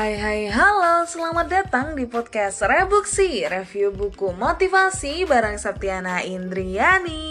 Hai hai halo, selamat datang di podcast Rebuksi Review buku motivasi bareng Septiana Indriani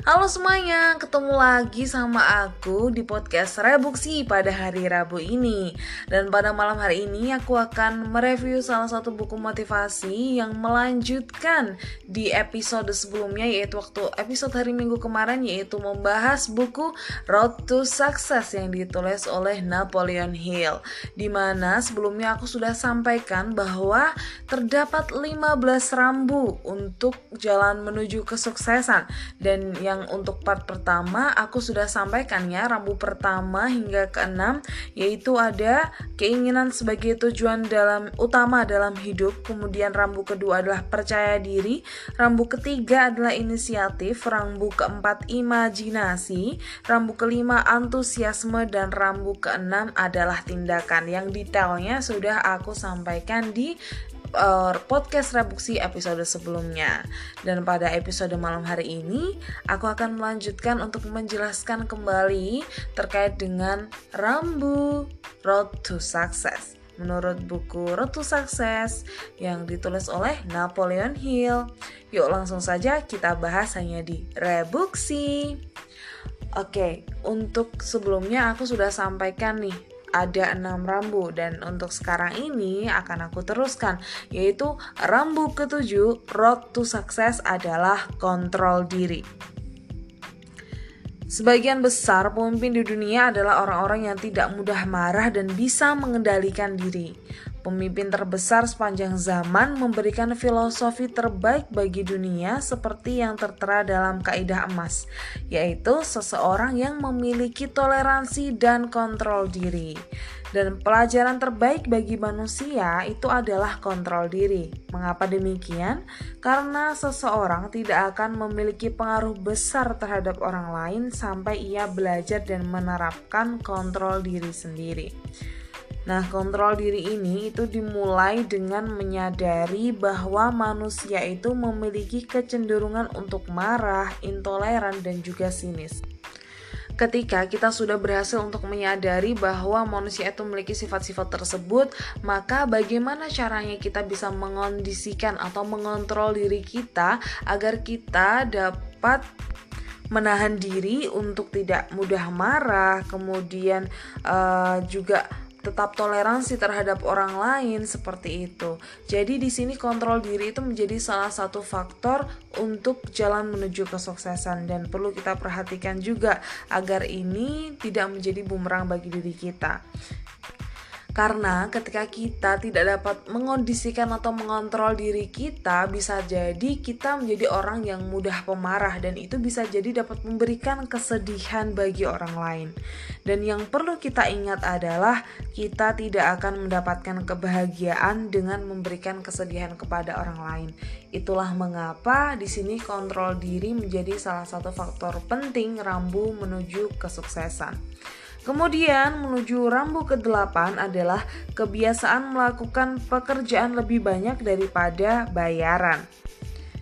Halo semuanya, ketemu lagi sama aku di podcast Rebuksi pada hari Rabu ini. Dan pada malam hari ini aku akan mereview salah satu buku motivasi yang melanjutkan di episode sebelumnya Yaitu waktu episode hari minggu kemarin yaitu membahas buku Road to Success yang ditulis oleh Napoleon Hill. Di mana sebelumnya aku sudah sampaikan bahwa terdapat 15 rambu untuk jalan menuju kesuksesan. Dan yang untuk part pertama aku sudah sampaikan ya rambu pertama hingga keenam yaitu ada keinginan sebagai tujuan dalam utama dalam hidup. Kemudian rambu kedua adalah percaya diri. Rambu ketiga adalah inisiatif. Rambu keempat imajinasi. Rambu kelima antusiasme. Dan rambu keenam adalah tindakan. Yang detail semuanya sudah aku sampaikan di uh, podcast rebuksi episode sebelumnya. Dan pada episode malam hari ini, aku akan melanjutkan untuk menjelaskan kembali terkait dengan rambu Road to Success. Menurut buku Road to Success yang ditulis oleh Napoleon Hill. Yuk langsung saja kita bahas hanya di rebuksi. Oke, untuk sebelumnya aku sudah sampaikan nih ada enam rambu dan untuk sekarang ini akan aku teruskan yaitu rambu ketujuh road to success adalah kontrol diri. Sebagian besar pemimpin di dunia adalah orang-orang yang tidak mudah marah dan bisa mengendalikan diri. Pemimpin terbesar sepanjang zaman memberikan filosofi terbaik bagi dunia seperti yang tertera dalam kaidah emas, yaitu seseorang yang memiliki toleransi dan kontrol diri. Dan pelajaran terbaik bagi manusia itu adalah kontrol diri. Mengapa demikian? Karena seseorang tidak akan memiliki pengaruh besar terhadap orang lain sampai ia belajar dan menerapkan kontrol diri sendiri. Nah, kontrol diri ini itu dimulai dengan menyadari bahwa manusia itu memiliki kecenderungan untuk marah, intoleran, dan juga sinis. Ketika kita sudah berhasil untuk menyadari bahwa manusia itu memiliki sifat-sifat tersebut, maka bagaimana caranya kita bisa mengondisikan atau mengontrol diri kita agar kita dapat menahan diri untuk tidak mudah marah, kemudian uh, juga tetap toleransi terhadap orang lain seperti itu. Jadi di sini kontrol diri itu menjadi salah satu faktor untuk jalan menuju kesuksesan dan perlu kita perhatikan juga agar ini tidak menjadi bumerang bagi diri kita. Karena ketika kita tidak dapat mengondisikan atau mengontrol diri kita, bisa jadi kita menjadi orang yang mudah pemarah dan itu bisa jadi dapat memberikan kesedihan bagi orang lain. Dan yang perlu kita ingat adalah kita tidak akan mendapatkan kebahagiaan dengan memberikan kesedihan kepada orang lain. Itulah mengapa di sini kontrol diri menjadi salah satu faktor penting rambu menuju kesuksesan. Kemudian menuju rambu ke-8 adalah kebiasaan melakukan pekerjaan lebih banyak daripada bayaran.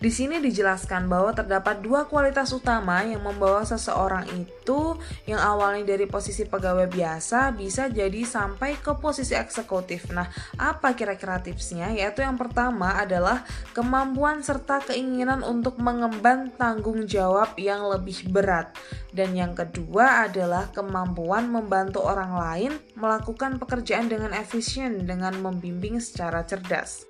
Di sini dijelaskan bahwa terdapat dua kualitas utama yang membawa seseorang itu yang awalnya dari posisi pegawai biasa bisa jadi sampai ke posisi eksekutif. Nah, apa kira-kira tipsnya? Yaitu yang pertama adalah kemampuan serta keinginan untuk mengemban tanggung jawab yang lebih berat. Dan yang kedua adalah kemampuan membantu orang lain melakukan pekerjaan dengan efisien dengan membimbing secara cerdas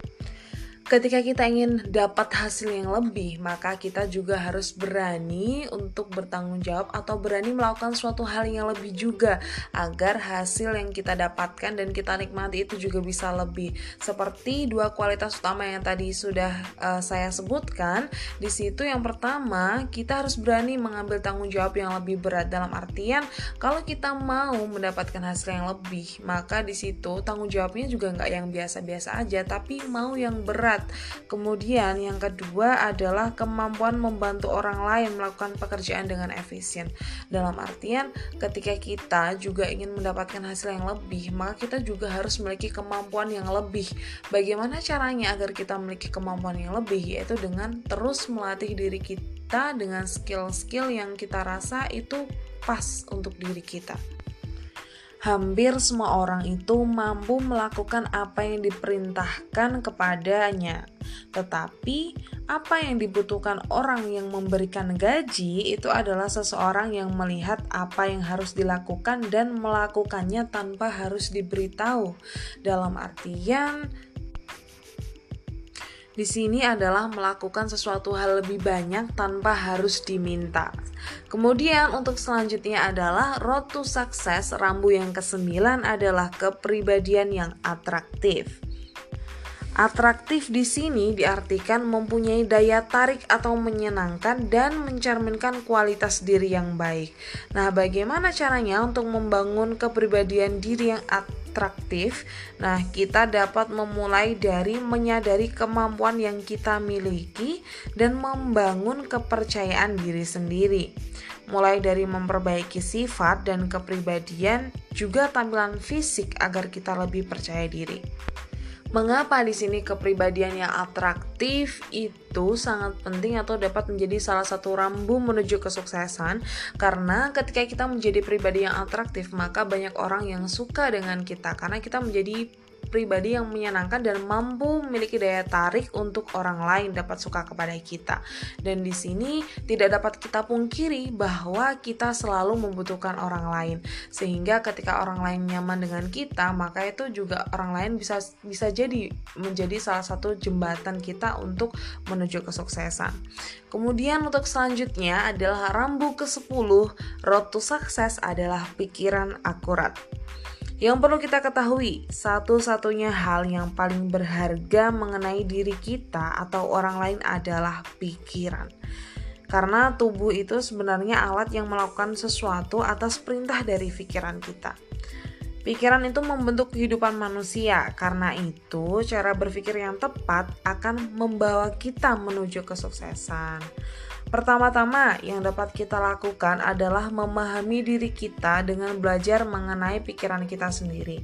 ketika kita ingin dapat hasil yang lebih, maka kita juga harus berani untuk bertanggung jawab atau berani melakukan suatu hal yang lebih juga agar hasil yang kita dapatkan dan kita nikmati itu juga bisa lebih. Seperti dua kualitas utama yang tadi sudah uh, saya sebutkan, di situ yang pertama kita harus berani mengambil tanggung jawab yang lebih berat dalam artian kalau kita mau mendapatkan hasil yang lebih, maka di situ tanggung jawabnya juga nggak yang biasa-biasa aja, tapi mau yang berat Kemudian yang kedua adalah kemampuan membantu orang lain melakukan pekerjaan dengan efisien. Dalam artian ketika kita juga ingin mendapatkan hasil yang lebih, maka kita juga harus memiliki kemampuan yang lebih. Bagaimana caranya agar kita memiliki kemampuan yang lebih? Yaitu dengan terus melatih diri kita dengan skill-skill yang kita rasa itu pas untuk diri kita. Hampir semua orang itu mampu melakukan apa yang diperintahkan kepadanya. Tetapi, apa yang dibutuhkan orang yang memberikan gaji itu adalah seseorang yang melihat apa yang harus dilakukan dan melakukannya tanpa harus diberitahu. Dalam artian, di sini adalah melakukan sesuatu hal lebih banyak tanpa harus diminta. Kemudian untuk selanjutnya adalah road to success, rambu yang kesembilan adalah kepribadian yang atraktif. Atraktif di sini diartikan mempunyai daya tarik atau menyenangkan dan mencerminkan kualitas diri yang baik. Nah, bagaimana caranya untuk membangun kepribadian diri yang atraktif? Atraktif. Nah, kita dapat memulai dari menyadari kemampuan yang kita miliki dan membangun kepercayaan diri sendiri. Mulai dari memperbaiki sifat dan kepribadian, juga tampilan fisik agar kita lebih percaya diri. Mengapa di sini kepribadian yang atraktif itu sangat penting atau dapat menjadi salah satu rambu menuju kesuksesan? Karena ketika kita menjadi pribadi yang atraktif, maka banyak orang yang suka dengan kita karena kita menjadi pribadi yang menyenangkan dan mampu memiliki daya tarik untuk orang lain dapat suka kepada kita. Dan di sini tidak dapat kita pungkiri bahwa kita selalu membutuhkan orang lain. Sehingga ketika orang lain nyaman dengan kita, maka itu juga orang lain bisa bisa jadi menjadi salah satu jembatan kita untuk menuju kesuksesan. Kemudian untuk selanjutnya adalah rambu ke-10, road to success adalah pikiran akurat. Yang perlu kita ketahui, satu-satunya hal yang paling berharga mengenai diri kita atau orang lain adalah pikiran. Karena tubuh itu sebenarnya alat yang melakukan sesuatu atas perintah dari pikiran kita. Pikiran itu membentuk kehidupan manusia, karena itu cara berpikir yang tepat akan membawa kita menuju kesuksesan. Pertama-tama yang dapat kita lakukan adalah memahami diri kita dengan belajar mengenai pikiran kita sendiri.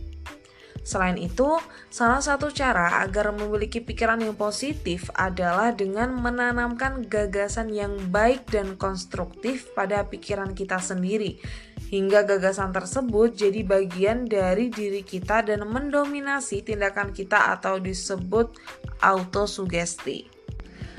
Selain itu, salah satu cara agar memiliki pikiran yang positif adalah dengan menanamkan gagasan yang baik dan konstruktif pada pikiran kita sendiri, hingga gagasan tersebut jadi bagian dari diri kita dan mendominasi tindakan kita atau disebut autosugesti.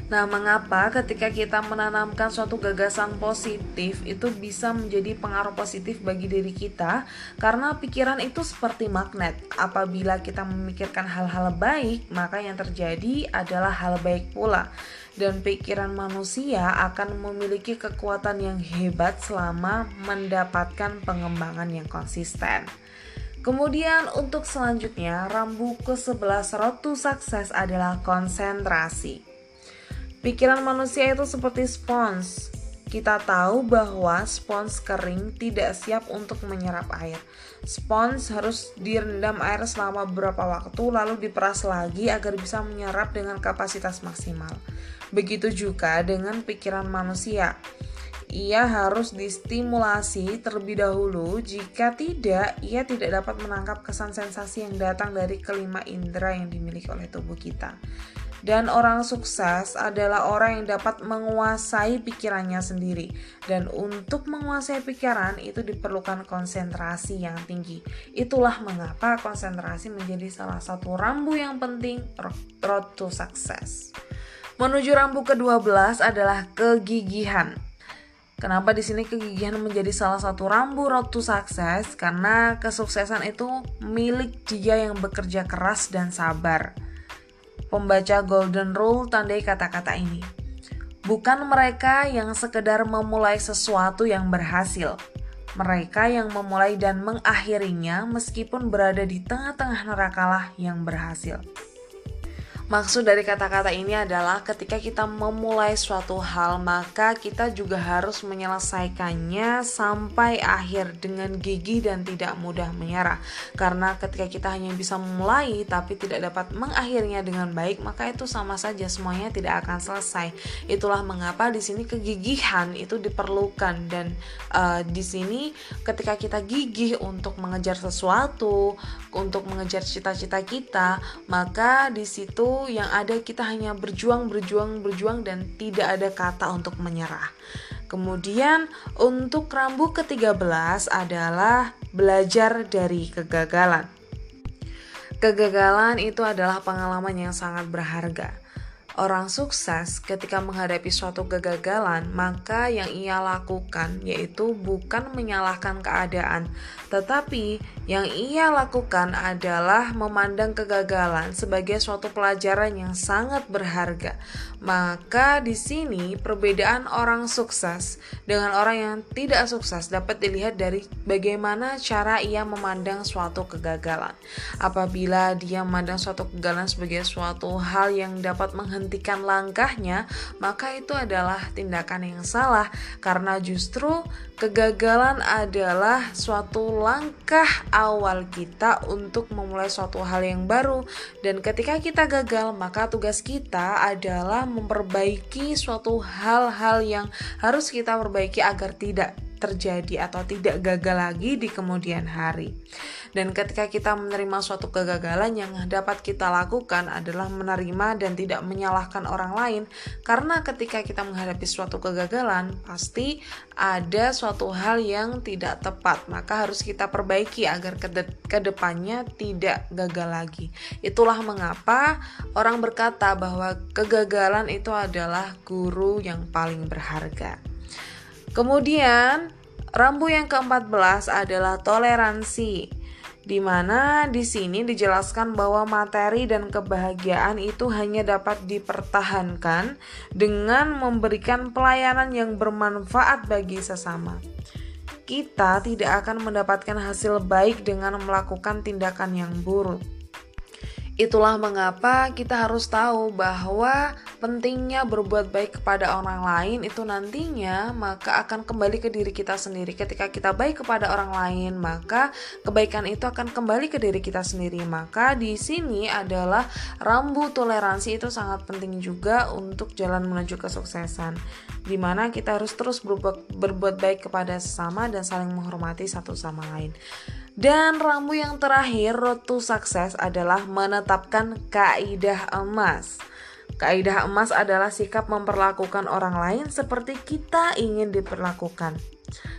Nah, mengapa ketika kita menanamkan suatu gagasan positif itu bisa menjadi pengaruh positif bagi diri kita? Karena pikiran itu seperti magnet. Apabila kita memikirkan hal-hal baik, maka yang terjadi adalah hal baik pula. Dan pikiran manusia akan memiliki kekuatan yang hebat selama mendapatkan pengembangan yang konsisten. Kemudian untuk selanjutnya, rambu ke-11 road to success adalah konsentrasi. Pikiran manusia itu seperti spons. Kita tahu bahwa spons kering tidak siap untuk menyerap air. Spons harus direndam air selama beberapa waktu lalu diperas lagi agar bisa menyerap dengan kapasitas maksimal. Begitu juga dengan pikiran manusia. Ia harus distimulasi terlebih dahulu, jika tidak, ia tidak dapat menangkap kesan sensasi yang datang dari kelima indera yang dimiliki oleh tubuh kita. Dan orang sukses adalah orang yang dapat menguasai pikirannya sendiri. Dan untuk menguasai pikiran itu diperlukan konsentrasi yang tinggi. Itulah mengapa konsentrasi menjadi salah satu rambu yang penting road to success. Menuju rambu ke-12 adalah kegigihan. Kenapa di sini kegigihan menjadi salah satu rambu road to success? Karena kesuksesan itu milik dia yang bekerja keras dan sabar. Pembaca Golden Rule tandai kata-kata ini. Bukan mereka yang sekedar memulai sesuatu yang berhasil. Mereka yang memulai dan mengakhirinya meskipun berada di tengah-tengah nerakalah yang berhasil. Maksud dari kata-kata ini adalah ketika kita memulai suatu hal, maka kita juga harus menyelesaikannya sampai akhir dengan gigi dan tidak mudah menyerah. Karena ketika kita hanya bisa memulai tapi tidak dapat mengakhirinya dengan baik, maka itu sama saja semuanya tidak akan selesai. Itulah mengapa di sini kegigihan itu diperlukan dan uh, di sini ketika kita gigih untuk mengejar sesuatu, untuk mengejar cita-cita kita, maka di situ yang ada kita hanya berjuang, berjuang, berjuang dan tidak ada kata untuk menyerah. Kemudian untuk rambu ke-13 adalah belajar dari kegagalan. Kegagalan itu adalah pengalaman yang sangat berharga. Orang sukses ketika menghadapi suatu kegagalan, maka yang ia lakukan yaitu bukan menyalahkan keadaan, tetapi yang ia lakukan adalah memandang kegagalan sebagai suatu pelajaran yang sangat berharga. Maka di sini perbedaan orang sukses dengan orang yang tidak sukses dapat dilihat dari bagaimana cara ia memandang suatu kegagalan. Apabila dia memandang suatu kegagalan sebagai suatu hal yang dapat menghentikan langkahnya, maka itu adalah tindakan yang salah karena justru kegagalan adalah suatu langkah awal kita untuk memulai suatu hal yang baru dan ketika kita gagal, maka tugas kita adalah memperbaiki suatu hal-hal yang harus kita perbaiki agar tidak terjadi atau tidak gagal lagi di kemudian hari. Dan ketika kita menerima suatu kegagalan yang dapat kita lakukan adalah menerima dan tidak menyalahkan orang lain karena ketika kita menghadapi suatu kegagalan pasti ada suatu hal yang tidak tepat maka harus kita perbaiki agar ke depannya tidak gagal lagi. Itulah mengapa orang berkata bahwa kegagalan itu adalah guru yang paling berharga. Kemudian, rambu yang ke-14 adalah toleransi. Di mana di sini dijelaskan bahwa materi dan kebahagiaan itu hanya dapat dipertahankan dengan memberikan pelayanan yang bermanfaat bagi sesama kita tidak akan mendapatkan hasil baik dengan melakukan tindakan yang buruk. Itulah mengapa kita harus tahu bahwa pentingnya berbuat baik kepada orang lain itu nantinya maka akan kembali ke diri kita sendiri. Ketika kita baik kepada orang lain, maka kebaikan itu akan kembali ke diri kita sendiri. Maka di sini adalah rambu toleransi itu sangat penting juga untuk jalan menuju kesuksesan. Di mana kita harus terus berbuat, berbuat baik kepada sesama dan saling menghormati satu sama lain. Dan rambu yang terakhir, road to success adalah menetapkan kaidah emas. Kaidah emas adalah sikap memperlakukan orang lain seperti kita ingin diperlakukan.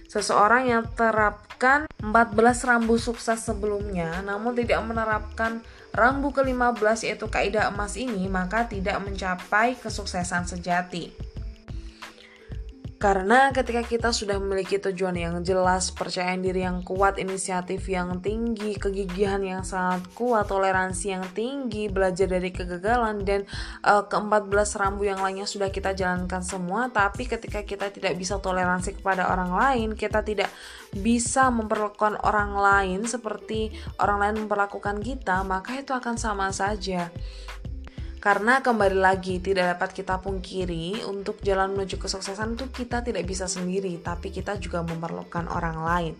Seseorang yang terapkan 14 rambu sukses sebelumnya namun tidak menerapkan rambu ke-15 yaitu kaidah emas ini maka tidak mencapai kesuksesan sejati. Karena ketika kita sudah memiliki tujuan yang jelas, percayaan diri yang kuat, inisiatif yang tinggi, kegigihan yang sangat kuat, toleransi yang tinggi, belajar dari kegagalan dan uh, ke-14 rambu yang lainnya sudah kita jalankan semua, tapi ketika kita tidak bisa toleransi kepada orang lain, kita tidak bisa memperlakukan orang lain seperti orang lain memperlakukan kita, maka itu akan sama saja. Karena kembali lagi tidak dapat kita pungkiri untuk jalan menuju kesuksesan itu kita tidak bisa sendiri, tapi kita juga memerlukan orang lain.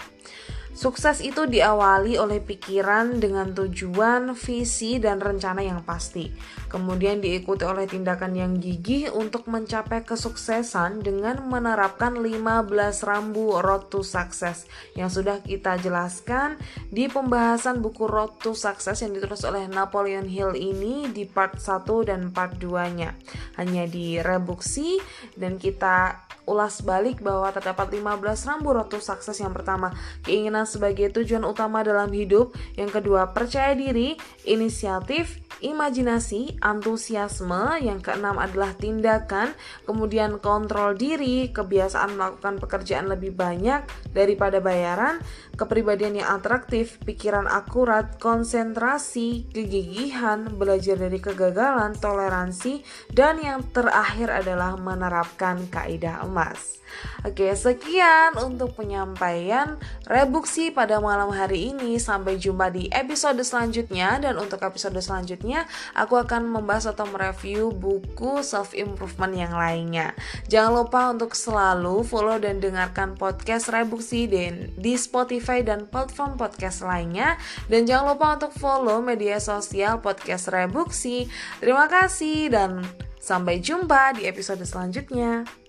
Sukses itu diawali oleh pikiran dengan tujuan, visi, dan rencana yang pasti. Kemudian diikuti oleh tindakan yang gigih untuk mencapai kesuksesan dengan menerapkan 15 rambu Road to Success yang sudah kita jelaskan di pembahasan buku Road to Success yang ditulis oleh Napoleon Hill ini di part 1 dan part 2-nya. Hanya direbuksi dan kita ulas balik bahwa terdapat 15 rambu road to sukses yang pertama, keinginan sebagai tujuan utama dalam hidup, yang kedua, percaya diri, inisiatif, imajinasi, antusiasme, yang keenam adalah tindakan, kemudian kontrol diri, kebiasaan melakukan pekerjaan lebih banyak daripada bayaran, kepribadian yang atraktif, pikiran akurat, konsentrasi, kegigihan, belajar dari kegagalan, toleransi, dan yang terakhir adalah menerapkan kaidah emas. Oke, sekian untuk penyampaian rebuksi pada malam hari ini. Sampai jumpa di episode selanjutnya dan untuk episode selanjutnya aku akan membahas atau mereview buku self improvement yang lainnya. Jangan lupa untuk selalu follow dan dengarkan podcast rebuksi di Spotify dan platform podcast lainnya dan jangan lupa untuk follow media sosial podcast rebuksi. Terima kasih dan sampai jumpa di episode selanjutnya.